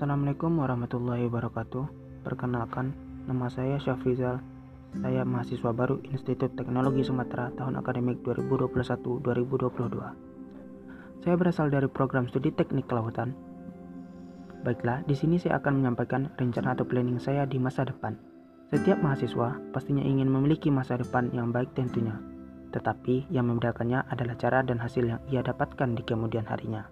Assalamualaikum warahmatullahi wabarakatuh. Perkenalkan, nama saya Syafrizal. Saya mahasiswa baru Institut Teknologi Sumatera tahun akademik 2021-2022. Saya berasal dari program studi Teknik Kelautan. Baiklah, di sini saya akan menyampaikan rencana atau planning saya di masa depan. Setiap mahasiswa pastinya ingin memiliki masa depan yang baik tentunya. Tetapi yang membedakannya adalah cara dan hasil yang ia dapatkan di kemudian harinya.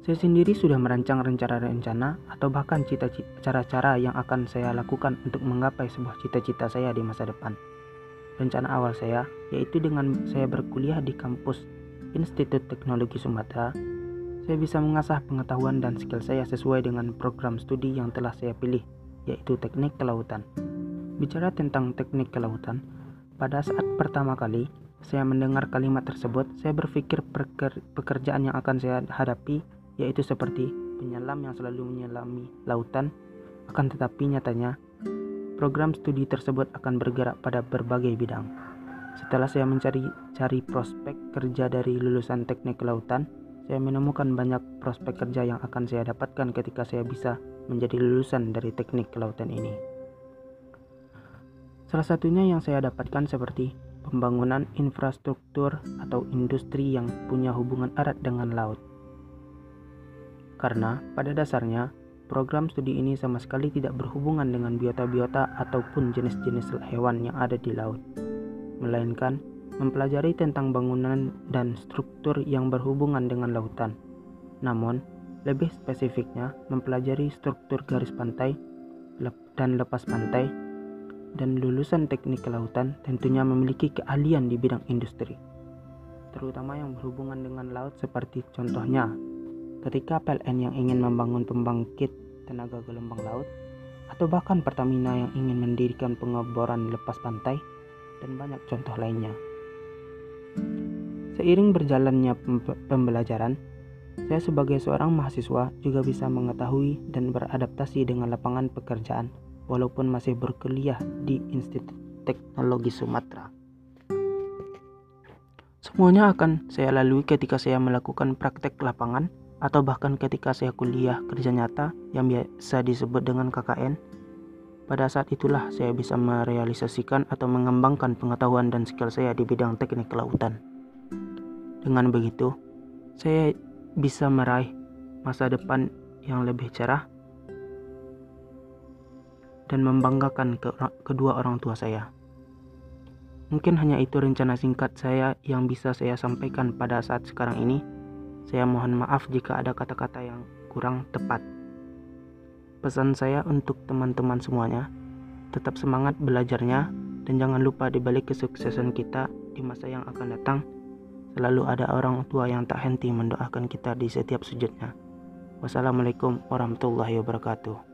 Saya sendiri sudah merancang rencana-rencana atau bahkan cita-cita cara-cara yang akan saya lakukan untuk menggapai sebuah cita-cita saya di masa depan. Rencana awal saya yaitu dengan saya berkuliah di kampus Institut Teknologi Sumatera, saya bisa mengasah pengetahuan dan skill saya sesuai dengan program studi yang telah saya pilih, yaitu Teknik Kelautan. Bicara tentang Teknik Kelautan, pada saat pertama kali saya mendengar kalimat tersebut, saya berpikir pekerjaan yang akan saya hadapi yaitu seperti penyelam yang selalu menyelami lautan, akan tetapi nyatanya program studi tersebut akan bergerak pada berbagai bidang. Setelah saya mencari cari prospek kerja dari lulusan teknik kelautan, saya menemukan banyak prospek kerja yang akan saya dapatkan ketika saya bisa menjadi lulusan dari teknik kelautan ini. Salah satunya yang saya dapatkan seperti pembangunan infrastruktur atau industri yang punya hubungan erat dengan laut karena pada dasarnya program studi ini sama sekali tidak berhubungan dengan biota-biota ataupun jenis-jenis hewan yang ada di laut, melainkan mempelajari tentang bangunan dan struktur yang berhubungan dengan lautan. Namun, lebih spesifiknya mempelajari struktur garis pantai dan lepas pantai dan lulusan teknik kelautan tentunya memiliki keahlian di bidang industri terutama yang berhubungan dengan laut seperti contohnya ketika PLN yang ingin membangun pembangkit tenaga gelombang laut, atau bahkan Pertamina yang ingin mendirikan pengeboran lepas pantai, dan banyak contoh lainnya. Seiring berjalannya pembelajaran, saya sebagai seorang mahasiswa juga bisa mengetahui dan beradaptasi dengan lapangan pekerjaan walaupun masih berkuliah di Institut Teknologi Sumatera. Semuanya akan saya lalui ketika saya melakukan praktek lapangan atau bahkan ketika saya kuliah kerja nyata yang biasa disebut dengan KKN, pada saat itulah saya bisa merealisasikan atau mengembangkan pengetahuan dan skill saya di bidang teknik kelautan. Dengan begitu, saya bisa meraih masa depan yang lebih cerah dan membanggakan ke kedua orang tua saya. Mungkin hanya itu rencana singkat saya yang bisa saya sampaikan pada saat sekarang ini. Saya mohon maaf jika ada kata-kata yang kurang tepat. Pesan saya untuk teman-teman semuanya, tetap semangat belajarnya dan jangan lupa di balik kesuksesan kita di masa yang akan datang, selalu ada orang tua yang tak henti mendoakan kita di setiap sujudnya. Wassalamualaikum warahmatullahi wabarakatuh.